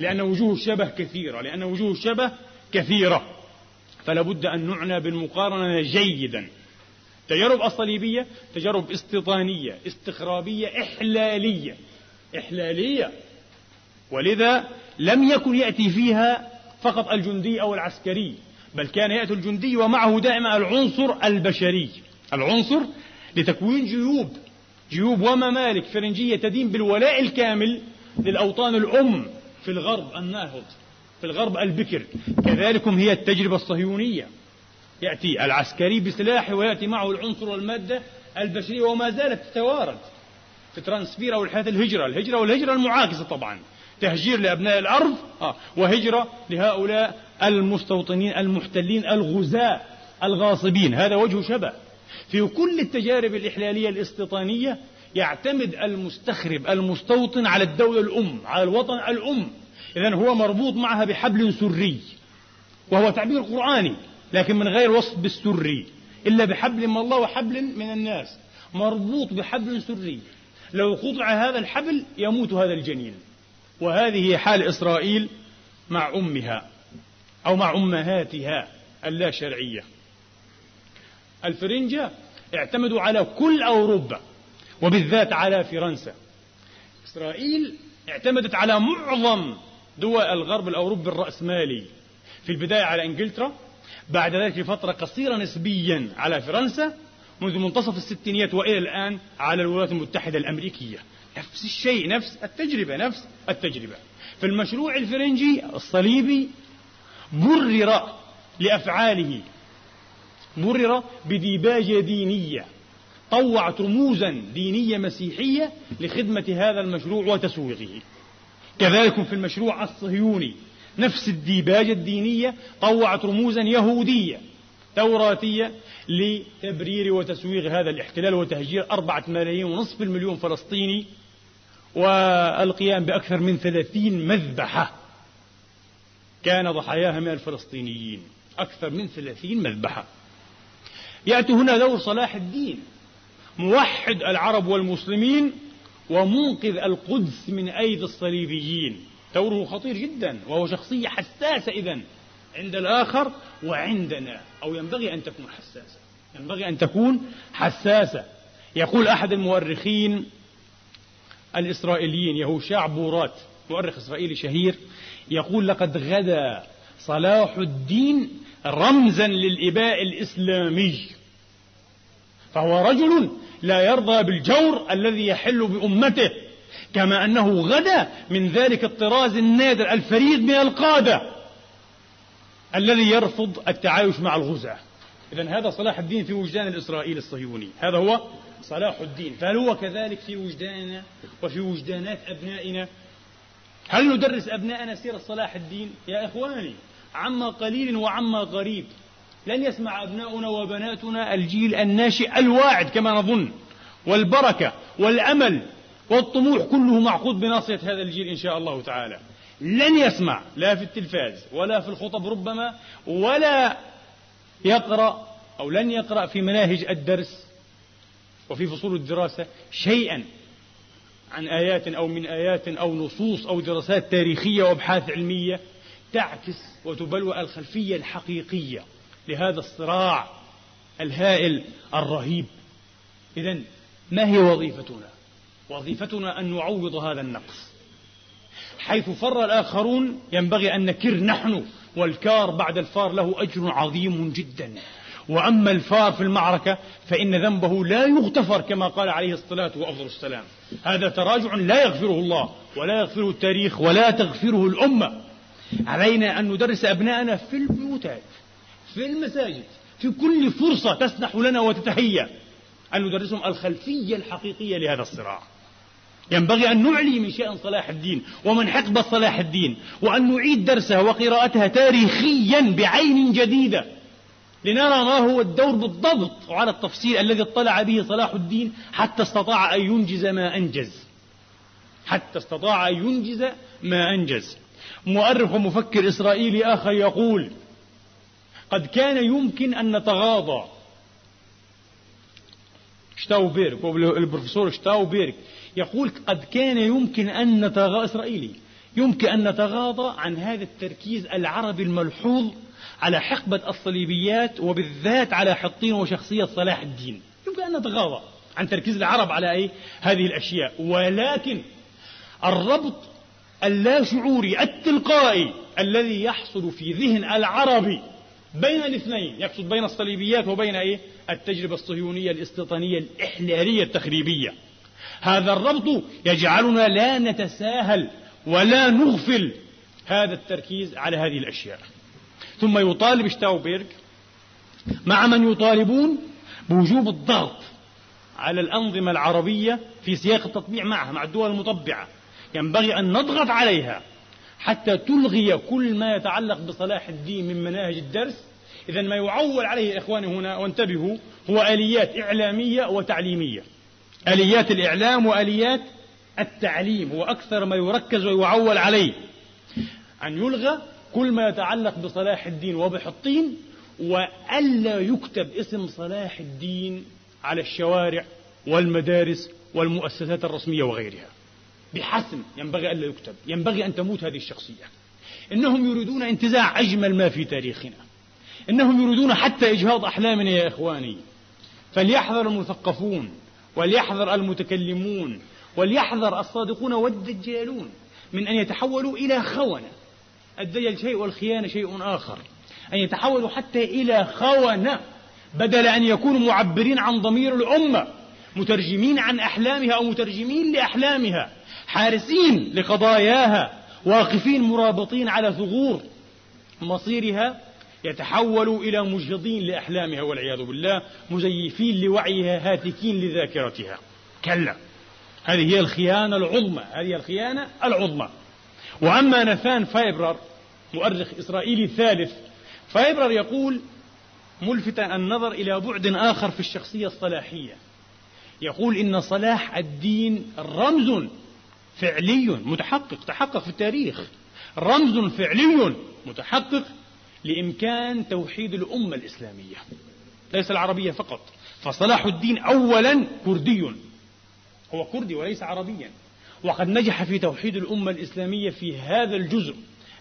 Speaker 2: لأن وجوه الشبه كثيرة لأن وجوه الشبه كثيرة. فلا بد أن نعنى بالمقارنة جيدا. تجارب الصليبية تجارب استيطانية استخرابية إحلالية. إحلالية. ولذا لم يكن يأتي فيها فقط الجندي أو العسكري. بل كان يأتي الجندي ومعه دائما العنصر البشري. العنصر لتكوين جيوب جيوب وممالك فرنجية تدين بالولاء الكامل للأوطان الأم في الغرب الناهض في الغرب البكر. كذلك هي التجربة الصهيونية. يأتي العسكري بسلاحه ويأتي معه العنصر والمادة البشرية وما زالت تتوارد في ترانسفير أو الحياة الهجرة. الهجرة والهجرة المعاكسة طبعا. تهجير لأبناء الأرض آه وهجرة لهؤلاء المستوطنين المحتلين الغزاة الغاصبين. هذا وجه شبه. في كل التجارب الإحلالية الاستيطانية يعتمد المستخرب المستوطن على الدولة الأم على الوطن الأم. إذا هو مربوط معها بحبل سري وهو تعبير قرآني لكن من غير وصف بالسري إلا بحبل من الله وحبل من الناس. مربوط بحبل سري. لو قطع هذا الحبل يموت هذا الجنين. وهذه حال إسرائيل مع أمها. أو مع أمهاتها اللا شرعية. الفرنجة اعتمدوا على كل أوروبا وبالذات على فرنسا. إسرائيل اعتمدت على معظم دول الغرب الأوروبي الرأسمالي. في البداية على إنجلترا بعد ذلك بفترة قصيرة نسبيا على فرنسا منذ منتصف الستينيات وإلى الآن على الولايات المتحدة الأمريكية. نفس الشيء نفس التجربة نفس التجربة. في المشروع الفرنجي الصليبي برر لأفعاله. برر بديباجة دينية. طوعت رموزا دينية مسيحية لخدمة هذا المشروع وتسويقه. كذلك في المشروع الصهيوني نفس الديباجة الدينية طوعت رموزا يهودية توراتية لتبرير وتسويغ هذا الاحتلال وتهجير أربعة ملايين ونصف المليون فلسطيني والقيام بأكثر من ثلاثين مذبحة. كان ضحاياها من الفلسطينيين. أكثر من ثلاثين مذبحة. يأتي هنا دور صلاح الدين موحد العرب والمسلمين ومنقذ القدس من أيدي الصليبيين. دوره خطير جدا وهو شخصية حساسة إذا عند الآخر وعندنا. أو ينبغي أن تكون حساسة. ينبغي أن تكون حساسة. يقول أحد المؤرخين الإسرائيليين يهوشع بورات مؤرخ إسرائيلي شهير يقول لقد غدا صلاح الدين رمزا للإباء الإسلامي. فهو رجل لا يرضى بالجور الذي يحل بأمته كما أنه غدا من ذلك الطراز النادر الفريد من القادة الذي يرفض التعايش مع الغزاة. إذا هذا صلاح الدين في وجدان الإسرائيلي الصهيوني. هذا هو صلاح الدين. فهل هو كذلك في وجداننا وفي وجدانات أبنائنا هل ندرس أبنائنا سيرة صلاح الدين؟ يا إخواني عما قليل وعما قريب لن يسمع أبناؤنا وبناتنا الجيل الناشئ الواعد كما نظن. والبركة والأمل والطموح كله معقود بناصية هذا الجيل إن شاء الله تعالى. لن يسمع لا في التلفاز ولا في الخطب ربما ولا يقرأ أو لن يقرأ في مناهج الدرس وفي فصول الدراسة شيئا. عن آيات أو من آيات أو نصوص أو دراسات تاريخية وأبحاث علمية تعكس وتبلور الخلفية الحقيقية لهذا الصراع الهائل الرهيب. إذا ما هي وظيفتنا؟ وظيفتنا أن نعوض هذا النقص. حيث فر الآخرون ينبغي أن نكر نحن والكار بعد الفار له أجر عظيم جدا. وأما الفار في المعركة فإن ذنبه لا يغتفر كما قال عليه الصلاة وأفضل السلام. هذا تراجع لا يغفره الله ولا يغفره التاريخ ولا تغفره الأمة. علينا أن ندرس أبنائنا في البيوتات في المساجد في كل فرصة تسنح لنا وتتهيأ. أن ندرسهم الخلفية الحقيقية لهذا الصراع. ينبغي أن نعلي من شأن صلاح الدين ومن حقبة صلاح الدين وأن نعيد درسها وقراءتها تاريخيا بعين جديدة. لنرى ما هو الدور بالضبط وعلى التفصيل الذي اطلع به صلاح الدين حتى استطاع أن ينجز ما أنجز. حتى استطاع أن ينجز ما أنجز. مؤرخ ومفكر إسرائيلي آخر يقول قد كان يمكن أن نتغاضى. شتاوبيرك البروفيسور شتاوبيرك يقول قد كان يمكن أن نتغاضى إسرائيلي يمكن أن نتغاضى عن هذا التركيز العربي الملحوظ على حقبة الصليبيات وبالذات على حطين وشخصية صلاح الدين. يمكن أن نتغاضى عن تركيز العرب على أي هذه الأشياء. ولكن الربط اللاشعوري التلقائي الذي يحصل في ذهن العربي بين الاثنين يقصد بين الصليبيات وبين إيه؟ التجربة الصهيونية الاستيطانية الإحلالية التخريبية. هذا الربط يجعلنا لا نتساهل ولا نغفل هذا التركيز على هذه الأشياء. ثم يطالب شتاوبيرغ مع من يطالبون بوجوب الضغط على الأنظمة العربية في سياق التطبيع معها مع الدول المطبعة. ينبغي أن نضغط عليها حتى تلغي كل ما يتعلق بصلاح الدين من مناهج الدرس. إذا ما يعول عليه إخواني هنا وانتبهوا هو آليات إعلامية وتعليمية. آليات الإعلام وآليات التعليم هو أكثر ما يركز ويعول عليه. أن يلغى كل ما يتعلق بصلاح الدين وبحطين وألا يكتب اسم صلاح الدين على الشوارع والمدارس والمؤسسات الرسمية وغيرها. بحسم ينبغي ألا يكتب ينبغي أن تموت هذه الشخصية. إنهم يريدون انتزاع أجمل ما في تاريخنا. إنهم يريدون حتى إجهاض أحلامنا يا إخواني. فليحذر المثقفون وليحذر المتكلمون وليحذر الصادقون والدجالون من أن يتحولوا إلى خونة. الدجل شيء والخيانة شيء آخر. أن يتحولوا حتى إلى خونة بدل أن يكونوا معبرين عن ضمير الأمة مترجمين عن أحلامها أو مترجمين لأحلامها حارسين لقضاياها واقفين مرابطين على ثغور مصيرها يتحولوا إلى مجهضين لأحلامها والعياذ بالله مزيفين لوعيها هاتكين لذاكرتها. كلا. هذه هي الخيانة العظمى هذه الخيانة العظمى. وأما نثان فايبرر مؤرخ إسرائيلي ثالث. فايبرر يقول ملفتا النظر إلى بعد آخر في الشخصية الصلاحية. يقول إن صلاح الدين رمز فعلي متحقق تحقق في التاريخ. رمز فعلي متحقق لإمكان توحيد الأمة الإسلامية ليس العربية فقط. فصلاح الدين أولا كردي هو كردي وليس عربيا. وقد نجح في توحيد الأمة الإسلامية في هذا الجزء.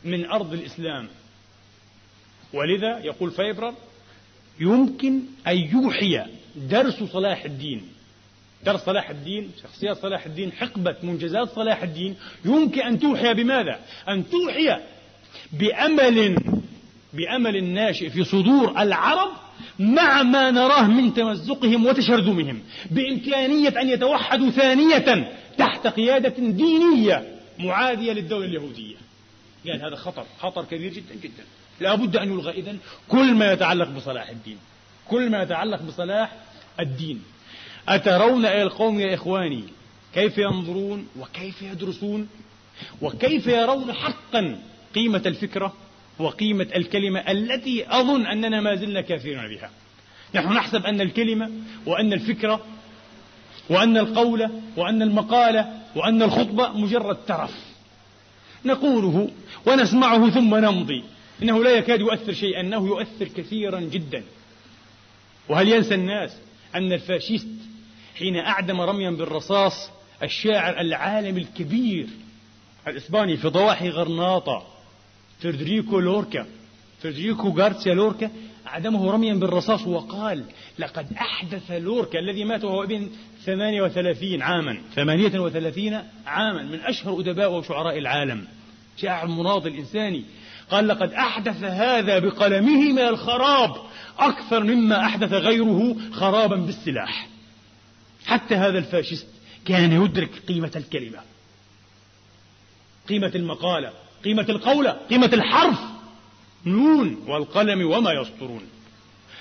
Speaker 2: من أرض الإسلام. ولذا يقول فايبرر يمكن أن يوحي درس صلاح الدين. درس صلاح الدين شخصيات صلاح الدين حقبة منجزات صلاح الدين. يمكن أن توحي بماذا؟ أن توحي بأمل بأمل ناشئ في صدور العرب مع ما نراه من تمزقهم وتشرذمهم بإمكانية أن يتوحدوا ثانية تحت قيادة دينية معادية للدولة اليهودية. قال هذا خطر خطر كبير جدا جدا. لا بد أن يلغى إذن كل ما يتعلق بصلاح الدين كل ما يتعلق بصلاح الدين. أترون إلى القوم يا إخواني كيف ينظرون وكيف يدرسون وكيف يرون حقا قيمة الفكرة وقيمة الكلمة التي أظن أننا ما زلنا كافرين بها. نحن نحسب أن الكلمة وأن الفكرة وأن القول وأن المقالة وأن الخطبة مجرد ترف. نقوله ونسمعه ثم نمضي. إنه لا يكاد يؤثر شيئا أنه يؤثر كثيرا جدا. وهل ينسى الناس أن الفاشيست حين أعدم رميا بالرصاص الشاعر العالمي الكبير الإسباني في ضواحي غرناطة فردريكو لوركا فردريكو غارسيا لوركا أعدمه رميا بالرصاص وقال لقد أحدث لوركا الذي مات وهو ابن 38 عاما. 38 عاما من أشهر أدباء وشعراء العالم. شاعر مناضل إنساني قال لقد أحدث هذا بقلمه من الخراب أكثر مما أحدث غيره خرابا بالسلاح. حتى هذا الفاشست كان يدرك قيمة الكلمة قيمة المقالة قيمة القولة قيمة الحرف. نون والقلم وما يسطرون.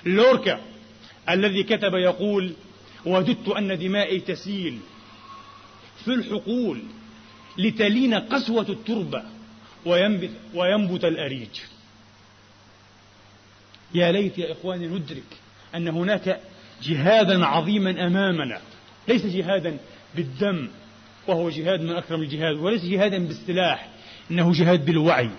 Speaker 2: لوركا الذي كتب يقول وددت أن دمائي تسيل في الحقول لتلين قسوة التربة وينبت, وينبت الأريج. يا ليت يا إخواني ندرك أن هناك جهادا عظيما أمامنا. ليس جهادا بالدم وهو جهاد من أكرم الجهاد وليس جهادا بالسلاح إنه جهاد بالوعي.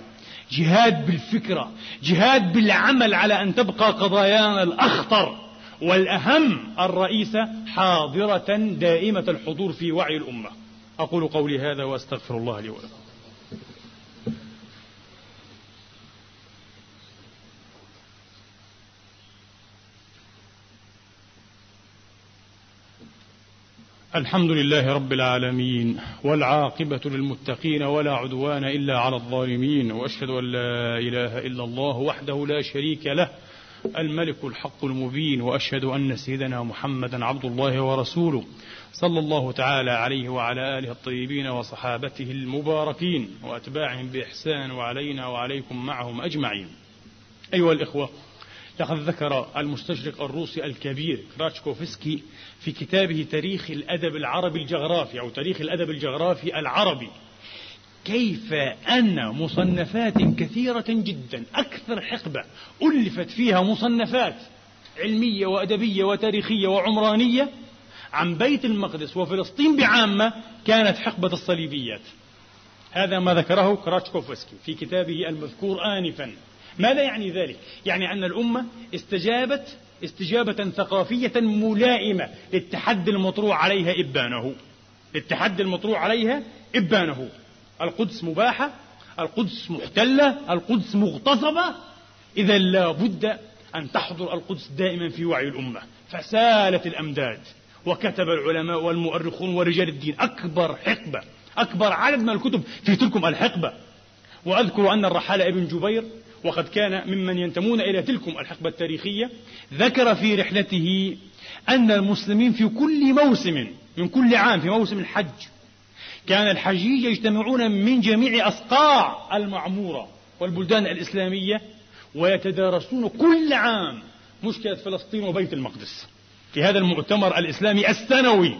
Speaker 2: جهاد بالفكرة جهاد بالعمل على أن تبقى قضايانا الأخطر. والأهم الرئيسة حاضرة دائمة الحضور في وعي الأمة. أقول قولي هذا وأستغفر الله لي ولكم. الحمد لله رب العالمين والعاقبة للمتقين ولا عدوان إلا على الظالمين وأشهد أن لا إله إلا الله وحده لا شريك له الملك الحق المبين وأشهد أن سيدنا محمدا عبد الله ورسوله صلى الله تعالى عليه وعلى آله الطيبين وصحابته المباركين وأتباعهم بإحسان وعلينا وعليكم معهم أجمعين. أيها الإخوة لقد ذكر المستشرق الروسي الكبير كراتشكوفسكي في كتابه تاريخ الأدب العربي الجغرافي أو تاريخ الأدب الجغرافي العربي. كيف أن مصنفات كثيرة جدا أكثر حقبة ألفت فيها مصنفات علمية وأدبية وتاريخية وعمرانية عن بيت المقدس وفلسطين بعامة كانت حقبة الصليبيات؟ هذا ما ذكره كراتشكوفسكي في كتابه المذكور آنفا. ماذا يعني ذلك؟ يعني أن الأمة استجابت استجابة ثقافية ملائمة للتحدي المطروح عليها إبانه. للتحدي المطروح عليها إبانه. القدس مباحة القدس محتلة القدس مغتصبة. إذا لا بد أن تحضر القدس دائما في وعي الأمة. فسالت الأمداد وكتب العلماء والمؤرخون ورجال الدين أكبر حقبة أكبر عدد من الكتب في تلكم الحقبة. وأذكر أن الرحالة ابن جبير وقد كان ممن ينتمون إلى تلكم الحقبة التاريخية ذكر في رحلته أن المسلمين في كل موسم من كل عام في موسم الحج كان الحجيج يجتمعون من جميع أصقاع المعمورة والبلدان الإسلامية ويتدارسون كل عام مشكلة فلسطين وبيت المقدس. في هذا المؤتمر الإسلامي السنوي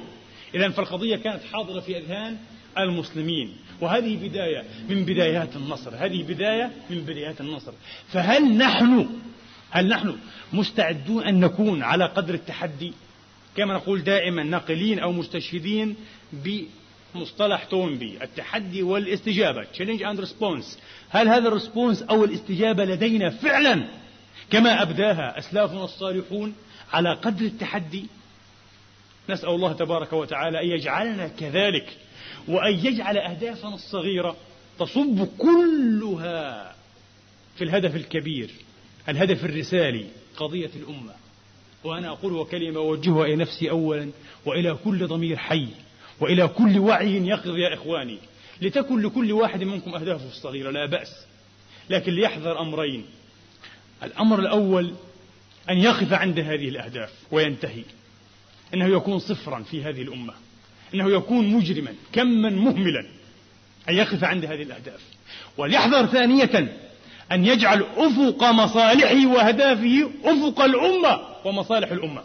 Speaker 2: إذا فالقضية كانت حاضرة في أذهان المسلمين. وهذه بداية من بدايات النصر هذه بداية من بدايات النصر. فهل نحن هل نحن مستعدون أن نكون على قدر التحدي؟ كما نقول دائما ناقلين أو مستشهدين بمصطلح تومبي التحدي والاستجابة challenge and response. هل هذا الريسبونس أو الاستجابة لدينا فعلا كما أبداها أسلافنا الصالحون على قدر التحدي؟ نسأل الله تبارك وتعالى أن يجعلنا كذلك وأن يجعل أهدافنا الصغيرة تصب كلها في الهدف الكبير الهدف الرسالي قضية الأمة. وأنا أقول وكلمة أوجهها إلى نفسي أولا وإلى كل ضمير حي وإلى كل وعي يقظ يا إخواني. لتكن لكل واحد منكم أهدافه الصغيرة لا بأس. لكن ليحذر أمرين. الأمر الأول أن يقف عند هذه الأهداف وينتهي أنه يكون صفرا في هذه الأمة. أنه يكون مجرما كما مهملا أن يقف عند هذه الأهداف. وليحذر ثانية أن يجعل أفق مصالحه وأهدافه أفق الأمة ومصالح الأمة.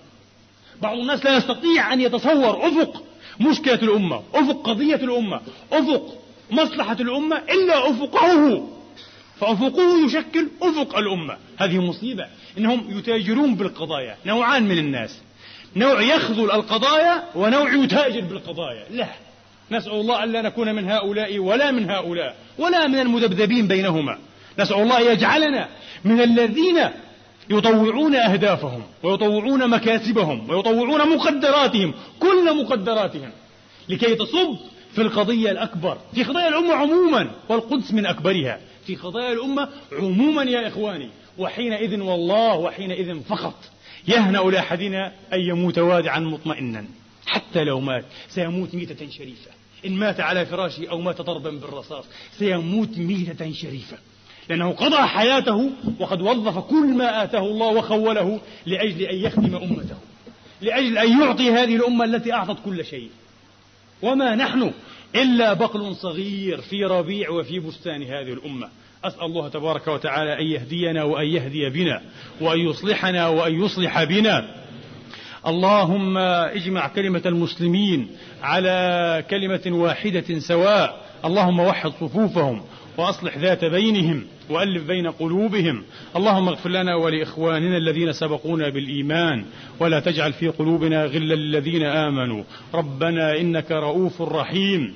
Speaker 2: بعض الناس لا يستطيع أن يتصور أفق مشكلة الأمة أفق قضية الأمة أفق مصلحة الأمة إلا أفقه. فأفقه يشكل أفق الأمة. هذه مصيبة إنهم يتاجرون بالقضايا نوعان من الناس. نوع يخذل القضايا ونوع يتاجر بالقضايا. لا. نسأل الله ألا نكون من هؤلاء ولا من هؤلاء ولا من المذبذبين بينهما. نسأل الله يجعلنا من الذين يطوعون أهدافهم ويطوعون مكاسبهم ويطوعون مقدراتهم كل مقدراتهم لكي تصب في القضية الأكبر في قضايا الأمة عموما والقدس من أكبرها. في قضايا الأمة عموما يا إخواني وحينئذ والله وحينئذ فقط. يهنأ لأحدنا أن يموت وادعا مطمئنا. حتى لو مات سيموت ميتة شريفة. إن مات على فراشه أو مات ضربا بالرصاص سيموت ميتة شريفة. لأنه قضى حياته وقد وظف كل ما آتاه الله وخوله لأجل أن يخدم أمته. لأجل أن يعطي هذه الأمة التي أعطت كل شيء. وما نحن إلا بقل صغير في ربيع وفي بستان هذه الأمة. أسأل الله تبارك وتعالى أن يهدينا وأن يهدي بنا وأن يصلحنا وأن يصلح بنا. اللهم اجمع كلمة المسلمين على كلمة واحدة سواء. اللهم وحد صفوفهم وأصلح ذات بينهم وألف بين قلوبهم. اللهم اغفر لنا ولإخواننا الذين سبقونا بالإيمان. ولا تجعل في قلوبنا غلا للذين آمنوا. ربنا إنك رؤوف رحيم.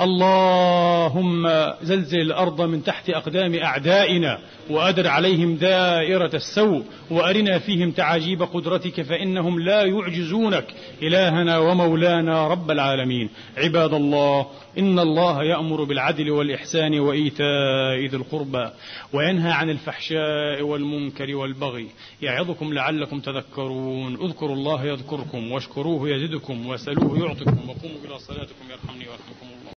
Speaker 2: اللهم زلزل الأرض من تحت أقدام أعدائنا وأدر عليهم دائرة السوء وأرنا فيهم تعاجيب قدرتك فإنهم لا يعجزونك. إلهنا ومولانا رب العالمين. عباد الله إن الله يأمر بالعدل والإحسان وإيتاء ذي القربى وينهى عن الفحشاء والمنكر والبغي يعظكم لعلكم تذكرون. اذكروا الله يذكركم واشكروه يزدكم واسألوه يعطكم وقوموا إلى صلاتكم يرحمني ويرحمكم.